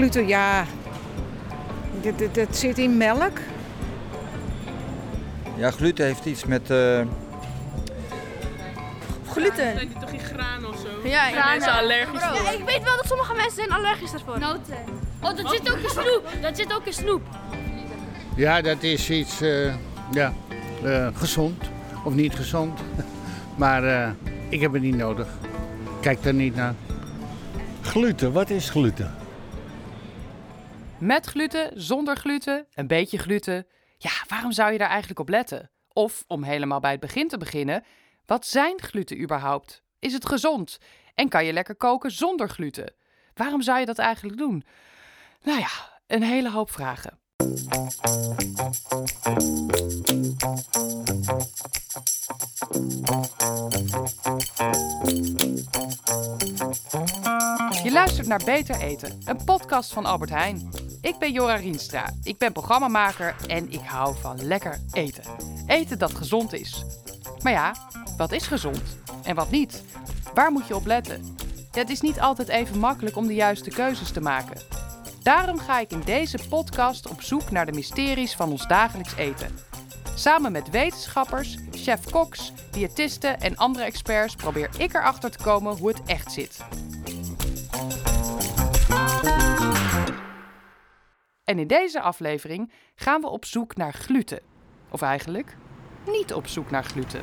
gluten, ja. Dat, dat, dat zit in melk. Ja, gluten heeft iets met... eh, Gluten. Zijn die toch geen graan of zo? Ja, Zijn mensen allergisch voor? Ja, ik weet wel dat sommige mensen zijn allergisch daarvoor. Noten. Oh, dat zit ook in snoep. Dat zit ook in snoep. Ja, dat is iets eh, ja, eh, gezond of niet gezond. maar eh, ik heb het niet nodig. Kijk daar niet naar. Gluten, wat is gluten? Met gluten, zonder gluten, een beetje gluten. Ja, waarom zou je daar eigenlijk op letten? Of, om helemaal bij het begin te beginnen, wat zijn gluten überhaupt? Is het gezond? En kan je lekker koken zonder gluten? Waarom zou je dat eigenlijk doen? Nou ja, een hele hoop vragen. Je luistert naar Beter Eten, een podcast van Albert Heijn. Ik ben Jora Rienstra, ik ben programmamaker en ik hou van lekker eten. Eten dat gezond is. Maar ja, wat is gezond en wat niet? Waar moet je op letten? Het is niet altijd even makkelijk om de juiste keuzes te maken. Daarom ga ik in deze podcast op zoek naar de mysteries van ons dagelijks eten. Samen met wetenschappers, chef-koks, diëtisten en andere experts probeer ik erachter te komen hoe het echt zit. En in deze aflevering gaan we op zoek naar gluten. Of eigenlijk niet op zoek naar gluten.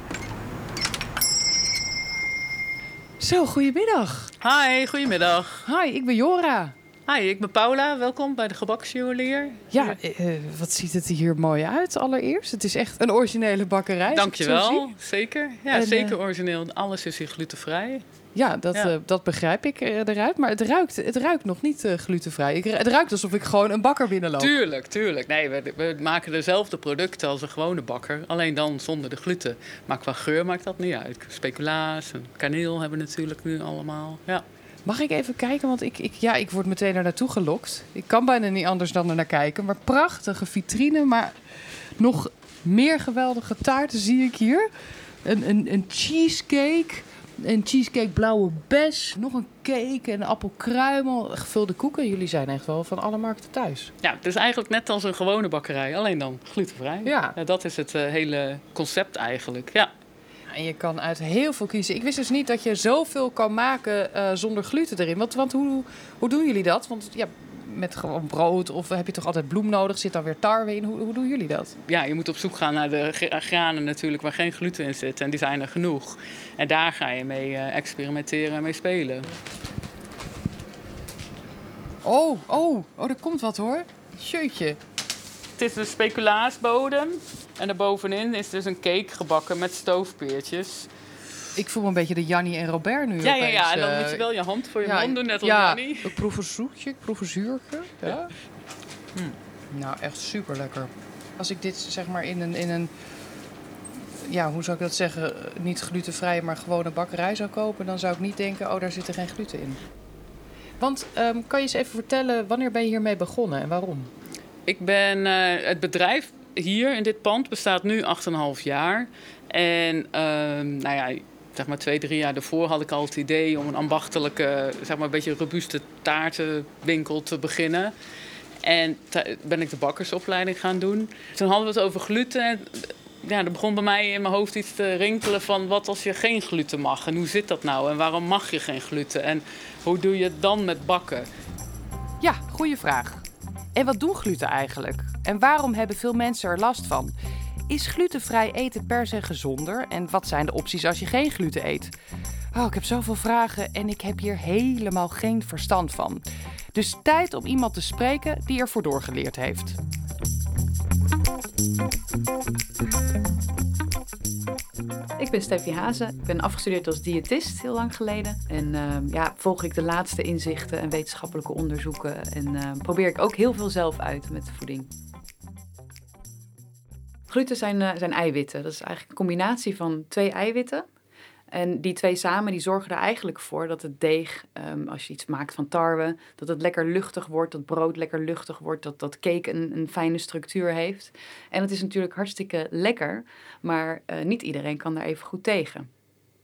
Zo, goedemiddag. Hi, goedemiddag. Hi, ik ben Jora. Hi, ik ben Paula. Welkom bij de gebaksjuwelier. Ja, eh, wat ziet het er hier mooi uit allereerst. Het is echt een originele bakkerij. Dankjewel. Zeker. Ja, En, zeker eh, origineel. Alles is hier glutenvrij. Ja, dat, Ja. eh, dat begrijp ik eruit. Maar het ruikt, het ruikt nog niet glutenvrij. Ik, het ruikt alsof ik gewoon een bakker binnenloop. Tuurlijk, tuurlijk. Nee, we, we maken dezelfde producten als een gewone bakker. Alleen dan zonder de gluten. Maar qua geur maakt dat niet uit. Speculaas en kaneel hebben we natuurlijk nu allemaal. Ja. Mag ik even kijken? Want ik, ik, ja, ik word meteen er naartoe gelokt. Ik kan bijna niet anders dan er naar kijken. Maar prachtige vitrine. Maar nog meer geweldige taarten zie ik hier. Een, een, een cheesecake. Een cheesecake blauwe bes. Nog een cake en appelkruimel. Gevulde koeken. Jullie zijn echt wel van alle markten thuis. ja, het is eigenlijk net als een gewone bakkerij. Alleen dan glutenvrij. Ja. dat is het eh, hele concept eigenlijk. Ja. En je kan uit heel veel kiezen. Ik wist dus niet dat je zoveel kan maken eh, zonder gluten erin. Want, want hoe, hoe doen jullie dat? Want ja, met gewoon brood of heb je toch altijd bloem nodig? Zit dan weer tarwe in? Hoe, hoe doen jullie dat? ja, je moet op zoek gaan naar de gra- granen natuurlijk waar geen gluten in zit. En die zijn er genoeg. En daar ga je mee eh, experimenteren en mee spelen. Oh, oh, oh, er komt wat hoor. Jeutje. Het is een speculaasbodem. En daarbovenin is dus een cake gebakken met stoofpeertjes. Ik voel me een beetje de Jannie en Robert nu Ja, ja, opeens, ja. En dan eh, moet je wel je hand voor je ja, mond doen, net als ja, Jannie. ik proef een zoetje, ik proef een zuurtje. Ja. Hm. Nou, echt super lekker. Als ik dit zeg maar in een, in een, ja, hoe zou ik dat zeggen, niet glutenvrij, maar gewoon een bakkerij zou kopen, dan zou ik niet denken, oh, daar zit er geen gluten in. Want ehm, kan je eens even vertellen, wanneer ben je hiermee begonnen en waarom? Ik ben, eh, het bedrijf hier in dit pand bestaat nu 8,5 jaar. En ehm, nou ja, zeg maar twee, drie jaar daarvoor had ik al het idee om een ambachtelijke, zeg maar een beetje robuuste taartenwinkel te beginnen. En ben ik de bakkersopleiding gaan doen. Toen hadden we het over gluten. En, Ja, er begon bij mij in mijn hoofd iets te rinkelen van wat als je geen gluten mag? En hoe zit dat nou? En waarom mag je geen gluten? En hoe doe je het dan met bakken? Ja, goede vraag. En wat doen gluten eigenlijk? En waarom hebben veel mensen er last van? Is glutenvrij eten per se gezonder? En wat zijn de opties als je geen gluten eet? Oh, ik heb zoveel vragen en ik heb hier helemaal geen verstand van. Dus tijd om iemand te spreken die ervoor doorgeleerd heeft. Ik ben Steffi Hazen. Ik ben afgestudeerd als diëtist heel lang geleden. En ehm, ja, volg ik de laatste inzichten en wetenschappelijke onderzoeken. En ehm, probeer ik ook heel veel zelf uit met voeding. Gluten zijn, eh, zijn eiwitten. Dat is eigenlijk een combinatie van twee eiwitten. En die twee samen die zorgen er eigenlijk voor dat het deeg, ehm, als je iets maakt van tarwe, dat het lekker luchtig wordt, dat brood lekker luchtig wordt, dat dat cake een, een fijne structuur heeft. En het is natuurlijk hartstikke lekker, maar eh, niet iedereen kan daar even goed tegen.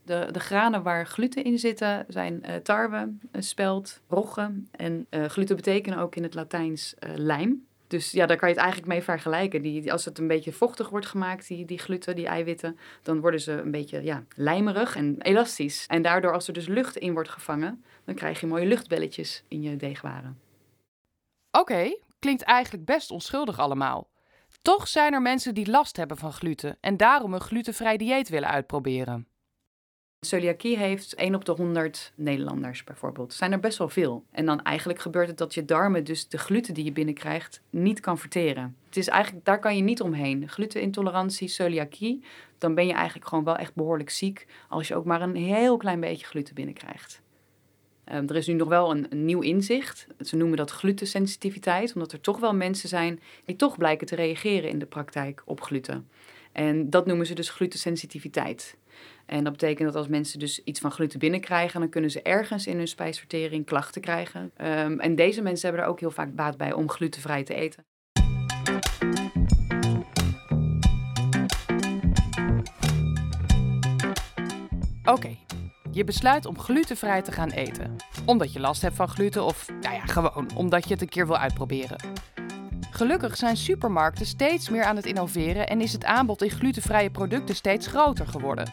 De, de granen waar gluten in zitten zijn uh, tarwe, spelt, rogge. En gluten betekenen ook in het Latijns lijm. Dus ja, daar kan je het eigenlijk mee vergelijken. Die, als het een beetje vochtig wordt gemaakt, die, die gluten, die eiwitten, dan worden ze een beetje ja, lijmerig en elastisch. En daardoor, als er dus lucht in wordt gevangen, dan krijg je mooie luchtbelletjes in je deegwaren. Oké, klinkt eigenlijk best onschuldig allemaal. Toch zijn er mensen die last hebben van gluten en daarom een glutenvrij dieet willen uitproberen. Celiakie heeft 1 op de 100 Nederlanders bijvoorbeeld. zijn er best wel veel. En dan eigenlijk gebeurt het dat je darmen dus de gluten die je binnenkrijgt niet kan verteren. Het is eigenlijk, daar kan je niet omheen. Glutenintolerantie, celiakie, dan ben je eigenlijk gewoon wel echt behoorlijk ziek als je ook maar een heel klein beetje gluten binnenkrijgt. Um, er is nu nog wel een, een, nieuw inzicht. Ze noemen dat glutensensitiviteit, omdat er toch wel mensen zijn die toch blijken te reageren in de praktijk op gluten. En dat noemen ze dus glutensensitiviteit. En dat betekent dat als mensen dus iets van gluten binnenkrijgen, dan kunnen ze ergens in hun spijsvertering klachten krijgen. Um, en deze mensen hebben er ook heel vaak baat bij om glutenvrij te eten. Oké, je besluit om glutenvrij te gaan eten. Omdat je last hebt van gluten of nou ja, gewoon omdat je het een keer wil uitproberen. Gelukkig zijn supermarkten steeds meer aan het innoveren en is het aanbod in glutenvrije producten steeds groter geworden.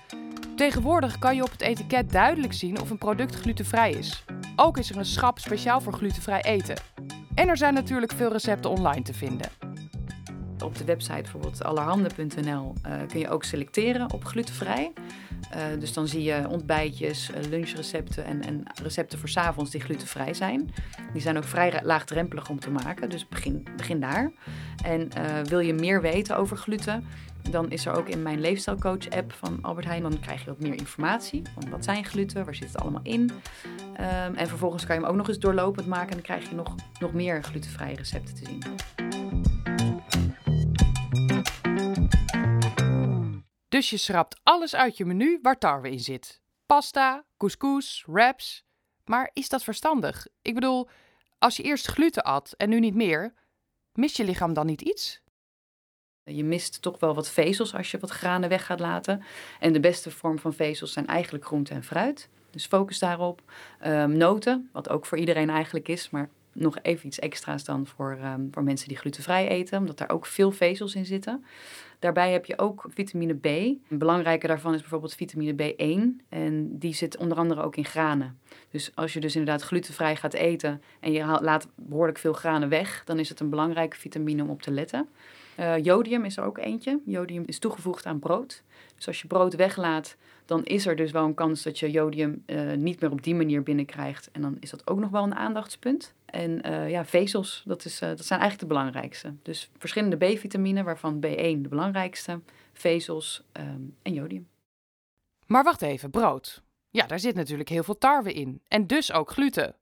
Tegenwoordig kan je op het etiket duidelijk zien of een product glutenvrij is. Ook is er een schap speciaal voor glutenvrij eten. En er zijn natuurlijk veel recepten online te vinden. Op de website bijvoorbeeld allerhande.nl uh, kun je ook selecteren op glutenvrij. Uh, dus dan zie je ontbijtjes, uh, lunchrecepten en, en recepten voor 's avonds die glutenvrij zijn. Die zijn ook vrij laagdrempelig om te maken, dus begin, begin daar. En wil je meer weten over gluten, dan is er ook in mijn leefstijlcoach-app van Albert Heijn, dan krijg je wat meer informatie. Van wat zijn gluten, waar zit het allemaal in? Um, en vervolgens kan je hem ook nog eens doorlopend maken en dan krijg je nog, nog meer glutenvrije recepten te zien. Dus je schrapt alles uit je menu waar tarwe in zit. Pasta, couscous, wraps. Maar is dat verstandig? Ik bedoel, als je eerst gluten at en nu niet meer, mist je lichaam dan niet iets? Je mist toch wel wat vezels als je wat granen weg gaat laten. En de beste vorm van vezels zijn eigenlijk groente en fruit. Dus focus daarop. Um, noten, wat ook voor iedereen eigenlijk is, maar nog even iets extra's dan voor, um, voor mensen die glutenvrij eten, omdat daar ook veel vezels in zitten. Daarbij heb je ook vitamine B. Een belangrijke daarvan is bijvoorbeeld vitamine B1. En die zit onder andere ook in granen. Dus als je dus inderdaad glutenvrij gaat eten en je laat behoorlijk veel granen weg, dan is het een belangrijke vitamine om op te letten. Uh, jodium is er ook eentje. Jodium is toegevoegd aan brood. Dus als je brood weglaat, dan is er dus wel een kans dat je jodium uh, niet meer op die manier binnenkrijgt. En dan is dat ook nog wel een aandachtspunt. En uh, ja, vezels, dat, is, dat zijn eigenlijk de belangrijkste. Dus verschillende B-vitamine, waarvan B1 de belangrijkste, vezels um, en jodium. Maar wacht even, brood. Ja, daar zit natuurlijk heel veel tarwe in. En dus ook gluten.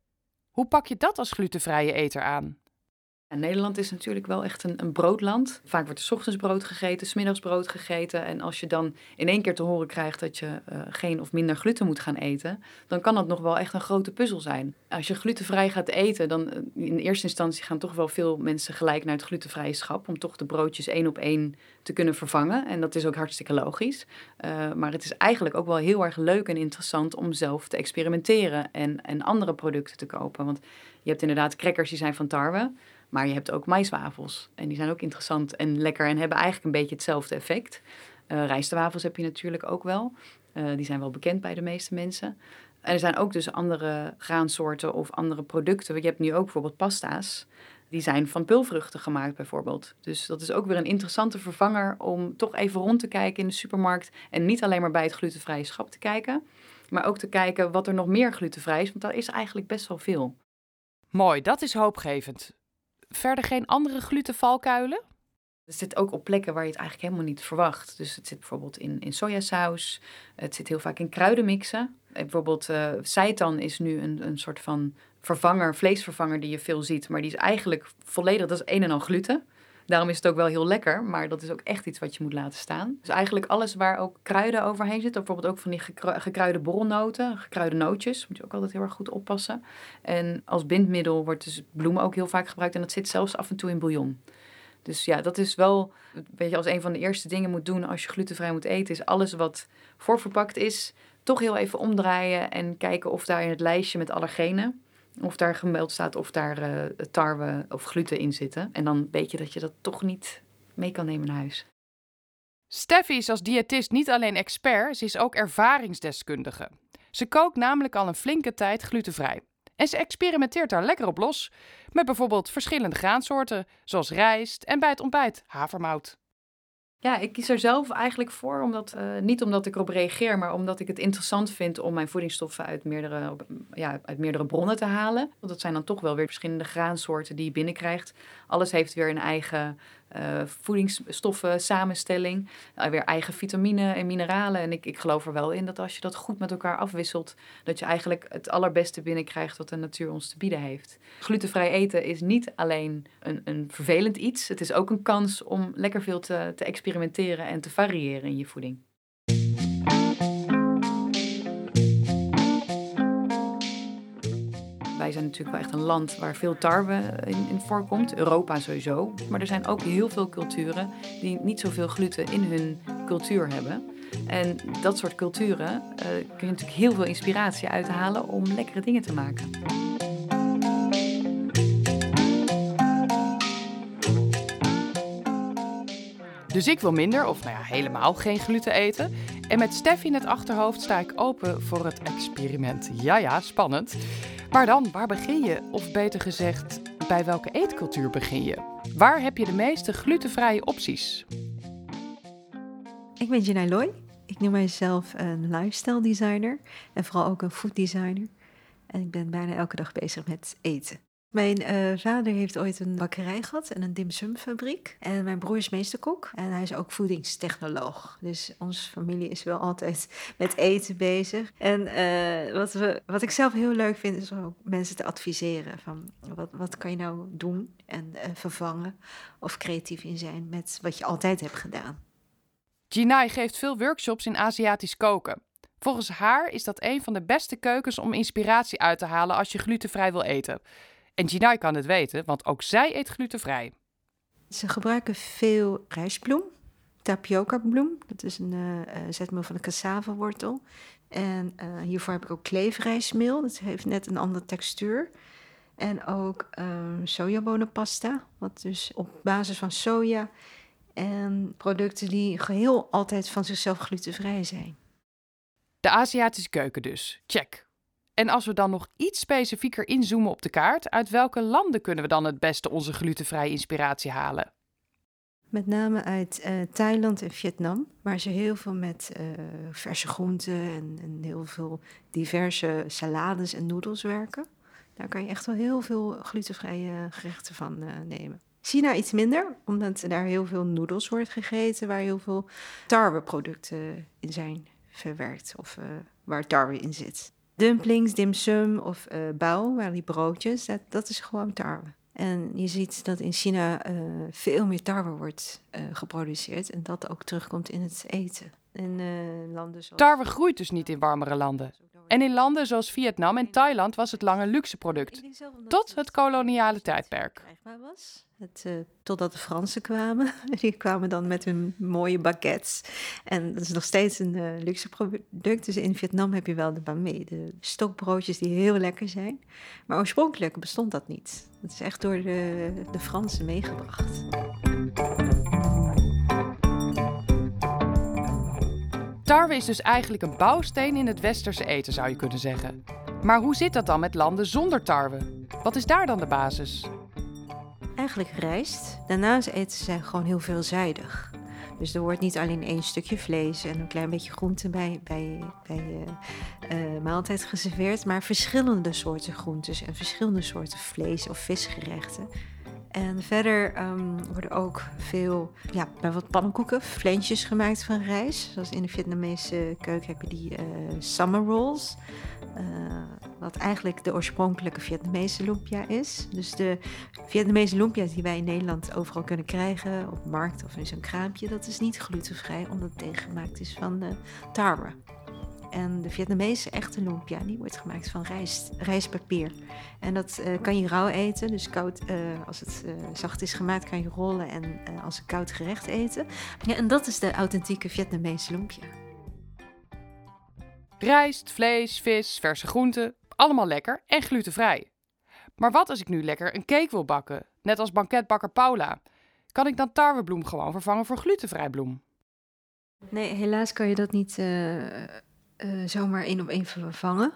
Hoe pak je dat als glutenvrije eter aan? En Nederland is natuurlijk wel echt een, een, broodland. Vaak wordt er ochtends brood gegeten, s middags brood gegeten. En als je dan in één keer te horen krijgt dat je uh, geen of minder gluten moet gaan eten, dan kan dat nog wel echt een grote puzzel zijn. Als je glutenvrij gaat eten, dan uh, in eerste instantie gaan toch wel veel mensen gelijk naar het glutenvrije schap. Om toch de broodjes één op één te kunnen vervangen. En dat is ook hartstikke logisch. Uh, maar het is eigenlijk ook wel heel erg leuk en interessant om zelf te experimenteren en, en andere producten te kopen. Want je hebt inderdaad crackers die zijn van tarwe. Maar je hebt ook maiswafels. En die zijn ook interessant en lekker en hebben eigenlijk een beetje hetzelfde effect. Uh, rijstwafels heb je natuurlijk ook wel. Uh, die zijn wel bekend bij de meeste mensen. En er zijn ook dus andere graansoorten of andere producten. Je hebt nu ook bijvoorbeeld pasta's. Die zijn van pulvruchten gemaakt bijvoorbeeld. Dus dat is ook weer een interessante vervanger om toch even rond te kijken in de supermarkt. En niet alleen maar bij het glutenvrije schap te kijken. Maar ook te kijken wat er nog meer glutenvrij is. Want daar is eigenlijk best wel veel. Mooi, dat is hoopgevend verder geen andere glutenvalkuilen? Het zit ook op plekken waar je het eigenlijk helemaal niet verwacht. Dus het zit bijvoorbeeld in, in sojasaus. Het zit heel vaak in kruidenmixen. Bijvoorbeeld uh, seitan is nu een, een soort van vervanger, vleesvervanger die je veel ziet. Maar die is eigenlijk volledig, dat is een en al gluten. Daarom is het ook wel heel lekker, maar dat is ook echt iets wat je moet laten staan. Dus eigenlijk alles waar ook kruiden overheen zitten, bijvoorbeeld ook van die gekruide borrelnoten, gekruide nootjes, moet je ook altijd heel erg goed oppassen. En als bindmiddel wordt dus bloemen ook heel vaak gebruikt en dat zit zelfs af en toe in bouillon. Dus ja, dat is wel, weet je, als een van de eerste dingen moet doen als je glutenvrij moet eten, is alles wat voorverpakt is, toch heel even omdraaien en kijken of daar in het lijstje met allergenen, of daar gemeld staat of daar eh, tarwe of gluten in zitten. En dan weet je dat je dat toch niet mee kan nemen naar huis. Steffi is als diëtist niet alleen expert, ze is ook ervaringsdeskundige. Ze kookt namelijk al een flinke tijd glutenvrij. En ze experimenteert daar lekker op los. Met bijvoorbeeld verschillende graansoorten, zoals rijst en bij het ontbijt havermout. Ja, ik kies er zelf eigenlijk voor, omdat, uh, niet omdat ik erop reageer, maar omdat ik het interessant vind om mijn voedingsstoffen uit meerdere, ja, uit meerdere bronnen te halen. Want dat zijn dan toch wel weer verschillende graansoorten die je binnenkrijgt. Alles heeft weer een eigen uh, voedingsstoffen samenstelling, uh, weer eigen vitamine en mineralen. En ik, ik geloof er wel in dat als je dat goed met elkaar afwisselt, dat je eigenlijk het allerbeste binnenkrijgt wat de natuur ons te bieden heeft. Glutenvrij eten is niet alleen een, een vervelend iets, het is ook een kans om lekker veel te, te experimenteren en te variëren in je voeding. Wij zijn natuurlijk wel echt een land waar veel tarwe in, in, voorkomt. Europa sowieso. Maar er zijn ook heel veel culturen die niet zoveel gluten in hun cultuur hebben. En dat soort culturen uh, kun je natuurlijk heel veel inspiratie uithalen om lekkere dingen te maken. Dus ik wil minder, of nou ja, helemaal geen gluten eten. En met Steffi in het achterhoofd sta ik open voor het experiment. Ja, ja, spannend. Maar dan, waar begin je? Of beter gezegd, bij welke eetcultuur begin je? Waar heb je de meeste glutenvrije opties? Ik ben Janai Loy. Ik noem mijzelf een lifestyle designer en vooral ook een food designer. En ik ben bijna elke dag bezig met eten. Mijn uh, vader heeft ooit een bakkerij gehad en een dimsumfabriek. En mijn broer is meesterkok en hij is ook voedingstechnoloog. Dus onze familie is wel altijd met eten bezig. En uh, wat, we, wat ik zelf heel leuk vind, is ook mensen te adviseren. Van wat, wat kan je nou doen en uh, vervangen of creatief in zijn met wat je altijd hebt gedaan. Jinai geeft veel workshops in Aziatisch koken. Volgens haar is dat een van de beste keukens om inspiratie uit te halen als je glutenvrij wil eten. En Jinai kan het weten, want ook zij eet glutenvrij. Ze gebruiken veel rijstbloem, tapioca bloem. Dat is een uh, zetmeel van de cassava-wortel. En uh, hiervoor heb ik ook kleefrijstmeel. Dat heeft net een andere textuur. En ook uh, sojabonenpasta, wat dus op basis van soja en producten die geheel altijd van zichzelf glutenvrij zijn. De Aziatische keuken dus. Check. En als we dan nog iets specifieker inzoomen op de kaart, uit welke landen kunnen we dan het beste onze glutenvrije inspiratie halen? Met name uit uh, Thailand en Vietnam, waar ze heel veel met uh, verse groenten en, heel veel diverse salades en noedels werken. Daar kan je echt wel heel veel glutenvrije gerechten van uh, nemen. China iets minder, omdat daar heel veel noedels wordt gegeten, waar heel veel tarweproducten in zijn verwerkt of waar tarwe in zit dumplings, dimsum of uh, bao, waar die broodjes, dat, dat is gewoon tarwe. En je ziet dat in China uh, veel meer tarwe wordt uh, geproduceerd en dat ook terugkomt in het eten. In, landen zoals... Tarwe groeit dus niet in warmere landen. En in landen zoals Vietnam en Thailand was het lang een luxe product. Tot het koloniale tijdperk. Was. Het, uh, totdat de Fransen kwamen. Die kwamen dan met hun mooie baguettes. En dat is nog steeds een uh, luxe product. Dus in Vietnam heb je wel de de stokbroodjes die heel lekker zijn. Maar oorspronkelijk bestond dat niet. Dat is echt door de, de Fransen meegebracht. Tarwe is dus eigenlijk een bouwsteen in het westerse eten, zou je kunnen zeggen. Maar hoe zit dat dan met landen zonder tarwe? Wat is daar dan de basis? Eigenlijk rijst. Daarnaast eten ze gewoon heel veelzijdig. Dus er wordt niet alleen één stukje vlees en een klein beetje groente bij, bij, bij uh, uh, maaltijd geserveerd, maar verschillende soorten groentes en verschillende soorten vlees of visgerechten. En verder um, worden ook veel, ja, bijvoorbeeld pannenkoeken, flensjes gemaakt van rijst. Zoals in de Vietnamese keuken heb je die uh, summer rolls. Uh, wat eigenlijk de oorspronkelijke Vietnamese lumpia is. Dus de Vietnamese lumpia die wij in Nederland overal kunnen krijgen, op markt of in zo'n kraampje, dat is niet glutenvrij, omdat het tegengemaakt is van de tarwe. En de Vietnamese echte lumpia, die wordt gemaakt van rijst, rijstpapier. En dat uh, kan je rauw eten, dus koud, uh, als het uh, zacht is gemaakt, kan je rollen en als een koud gerecht eten. Ja, en dat is de authentieke Vietnamese lumpia. Rijst, vlees, vis, verse groenten, allemaal lekker en glutenvrij. Maar wat als ik nu lekker een cake wil bakken, net als banketbakker Paula? Kan ik dan tarwebloem gewoon vervangen voor glutenvrij bloem? Nee, helaas kan je dat niet uh, uh, zomaar één op één vervangen.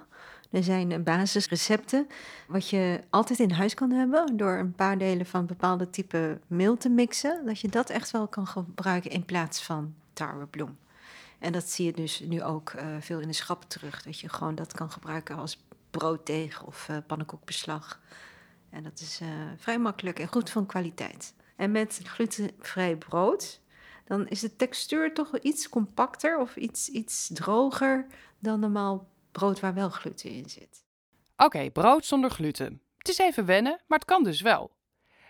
Er zijn basisrecepten wat je altijd in huis kan hebben door een paar delen van bepaalde type meel te mixen. Dat je dat echt wel kan gebruiken in plaats van tarwebloem. En dat zie je dus nu ook uh, veel in de schappen terug. Dat je gewoon dat kan gebruiken als brooddeeg of uh, pannenkoekbeslag. En dat is vrij makkelijk en goed van kwaliteit. En met glutenvrij brood, dan is de textuur toch iets compacter of iets, iets droger dan normaal brood waar wel gluten in zit. Oké, okay, brood zonder gluten. Het is even wennen, maar het kan dus wel.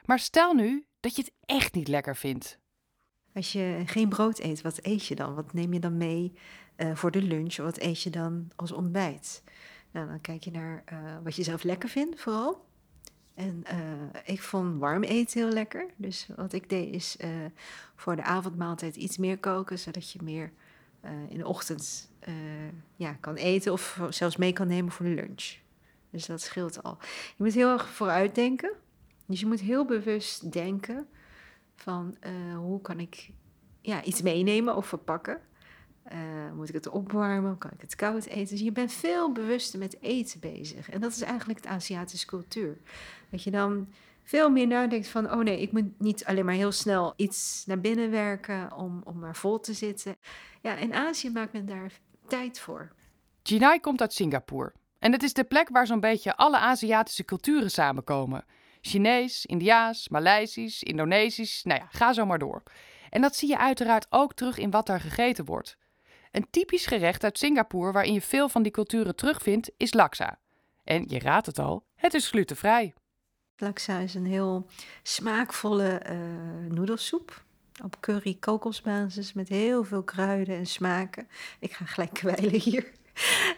Maar stel nu dat je het echt niet lekker vindt. Als je geen brood eet, wat eet je dan? Wat neem je dan mee uh, voor de lunch? Wat eet je dan als ontbijt? Nou, dan kijk je naar uh, wat je zelf lekker vindt, vooral. En uh, ik vond warm eten heel lekker. Dus wat ik deed is voor de avondmaaltijd iets meer koken, zodat je meer in de ochtend ja, kan eten of zelfs mee kan nemen voor de lunch. Dus dat scheelt al. Je moet heel erg vooruit denken. Dus je moet heel bewust denken van hoe kan ik ja, iets meenemen of verpakken. Uh, moet ik het opwarmen? Kan ik het koud eten? Dus je bent veel bewuster met eten bezig. En dat is eigenlijk de Aziatische cultuur. Dat je dan veel meer nadenkt van, oh nee, ik moet niet alleen maar heel snel iets naar binnen werken om, om maar vol te zitten. Ja, in Azië maakt men daar tijd voor. Jinai komt uit Singapore. En het is de plek waar zo'n beetje alle Aziatische culturen samenkomen. Chinees, Indiaas, Maleisisch, Indonesisch, nou ja, ga zo maar door. En dat zie je uiteraard ook terug in wat daar gegeten wordt. Een typisch gerecht uit Singapore waarin je veel van die culturen terugvindt, is laksa. En je raadt het al, het is glutenvrij. Laksa is een heel smaakvolle uh, noedelsoep. Op curry kokosbasis met heel veel kruiden en smaken. Ik ga gelijk kwijlen hier.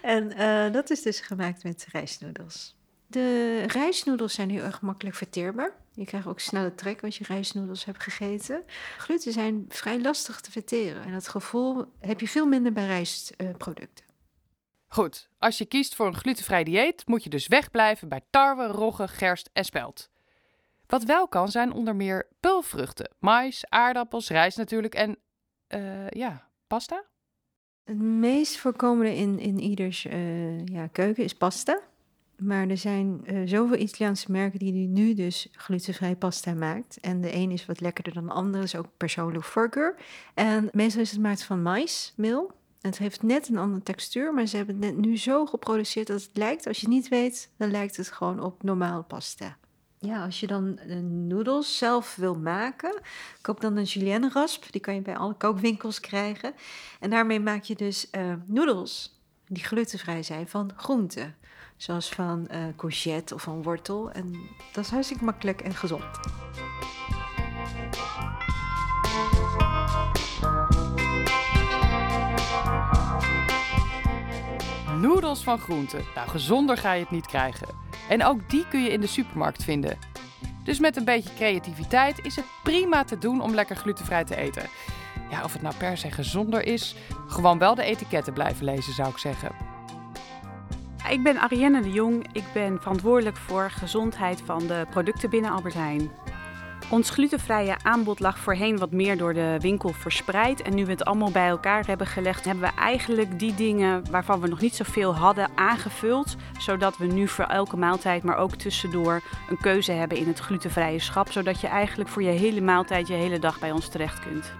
En uh, dat is dus gemaakt met rijstnoedels. De rijstnoedels zijn heel erg makkelijk verteerbaar. Je krijgt ook snelle trek als je rijstnoedels hebt gegeten. Gluten zijn vrij lastig te verteren. En dat gevoel heb je veel minder bij rijstproducten. Goed, als je kiest voor een glutenvrij dieet, moet je dus wegblijven bij tarwe, rogge, gerst en spelt. Wat wel kan zijn onder meer pulvruchten, mais, aardappels, rijst natuurlijk en uh, ja, pasta. Het meest voorkomende in, in ieders uh, ja, keuken is pasta. Maar er zijn uh, zoveel Italiaanse merken die nu dus glutenvrij pasta maakt. En de een is wat lekkerder dan de andere, is ook persoonlijk voorkeur. En meestal is het gemaakt van maismeel. Het heeft net een andere textuur, maar ze hebben het net nu zo geproduceerd dat het lijkt, als je niet weet, dan lijkt het gewoon op normale pasta. Ja, als je dan de noedels zelf wil maken, koop dan een julienne rasp. Die kan je bij alle kookwinkels krijgen. En daarmee maak je dus uh, noedels die glutenvrij zijn van groenten. Zoals van uh, courgette of van wortel. En dat is hartstikke makkelijk en gezond. Noedels van groenten. Nou, gezonder ga je het niet krijgen. En ook die kun je in de supermarkt vinden. Dus met een beetje creativiteit is het prima te doen om lekker glutenvrij te eten. Ja, of het nou per se gezonder is, gewoon wel de etiketten blijven lezen, zou ik zeggen. Ik ben Arienne de Jong. Ik ben verantwoordelijk voor gezondheid van de producten binnen Albert Heijn. Ons glutenvrije aanbod lag voorheen wat meer door de winkel verspreid. En nu we het allemaal bij elkaar hebben gelegd, hebben we eigenlijk die dingen waarvan we nog niet zoveel hadden aangevuld. Zodat we nu voor elke maaltijd, maar ook tussendoor, een keuze hebben in het glutenvrije schap. Zodat je eigenlijk voor je hele maaltijd je hele dag bij ons terecht kunt.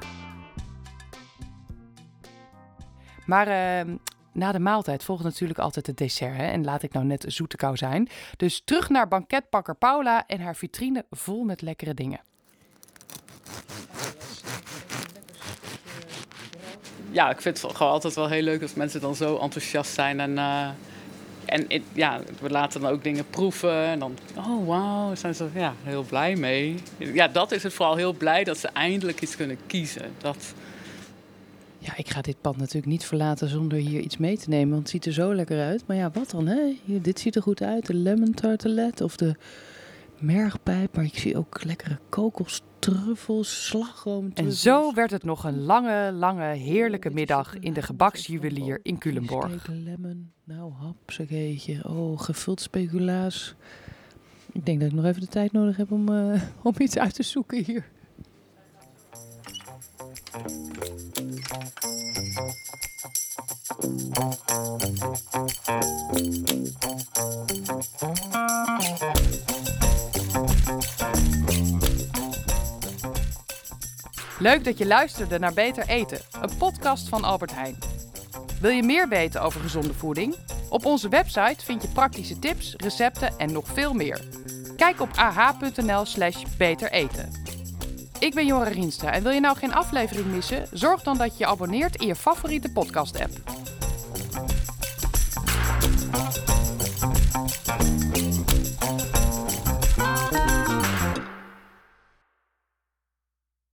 Maar uh, na de maaltijd volgt natuurlijk altijd het dessert. Hè? En laat ik nou net zoete kou zijn. Dus terug naar banketpakker Paula en haar vitrine vol met lekkere dingen. Ja, ik vind het gewoon altijd wel heel leuk als mensen dan zo enthousiast zijn. En, uh, en ja, we laten dan ook dingen proeven. En dan, oh wauw, zijn ze ja, heel blij mee. Ja, dat is het vooral heel blij dat ze eindelijk iets kunnen kiezen. Dat, ja, ik ga dit pad natuurlijk niet verlaten zonder hier iets mee te nemen, want het ziet er zo lekker uit. Maar ja, wat dan, hè? Hier, dit ziet er goed uit, de lemon tartelet of de mergpijp, maar ik zie ook lekkere kokostruffels, slagroom. En zo werd het nog een lange, lange, heerlijke middag in de gebaksjuwelier in Culemborg. lemon, nou hapsakeetje. Oh, gevuld speculaas. Ik denk dat ik nog even de tijd nodig heb om, uh, om iets uit te zoeken hier. Leuk dat je luisterde naar Beter Eten, een podcast van Albert Heijn. Wil je meer weten over gezonde voeding? Op onze website vind je praktische tips, recepten en nog veel meer. Kijk op ah.nl/slash beter eten. Ik ben Jora Rienstra en wil je nou geen aflevering missen? Zorg dan dat je je abonneert in je favoriete podcast-app.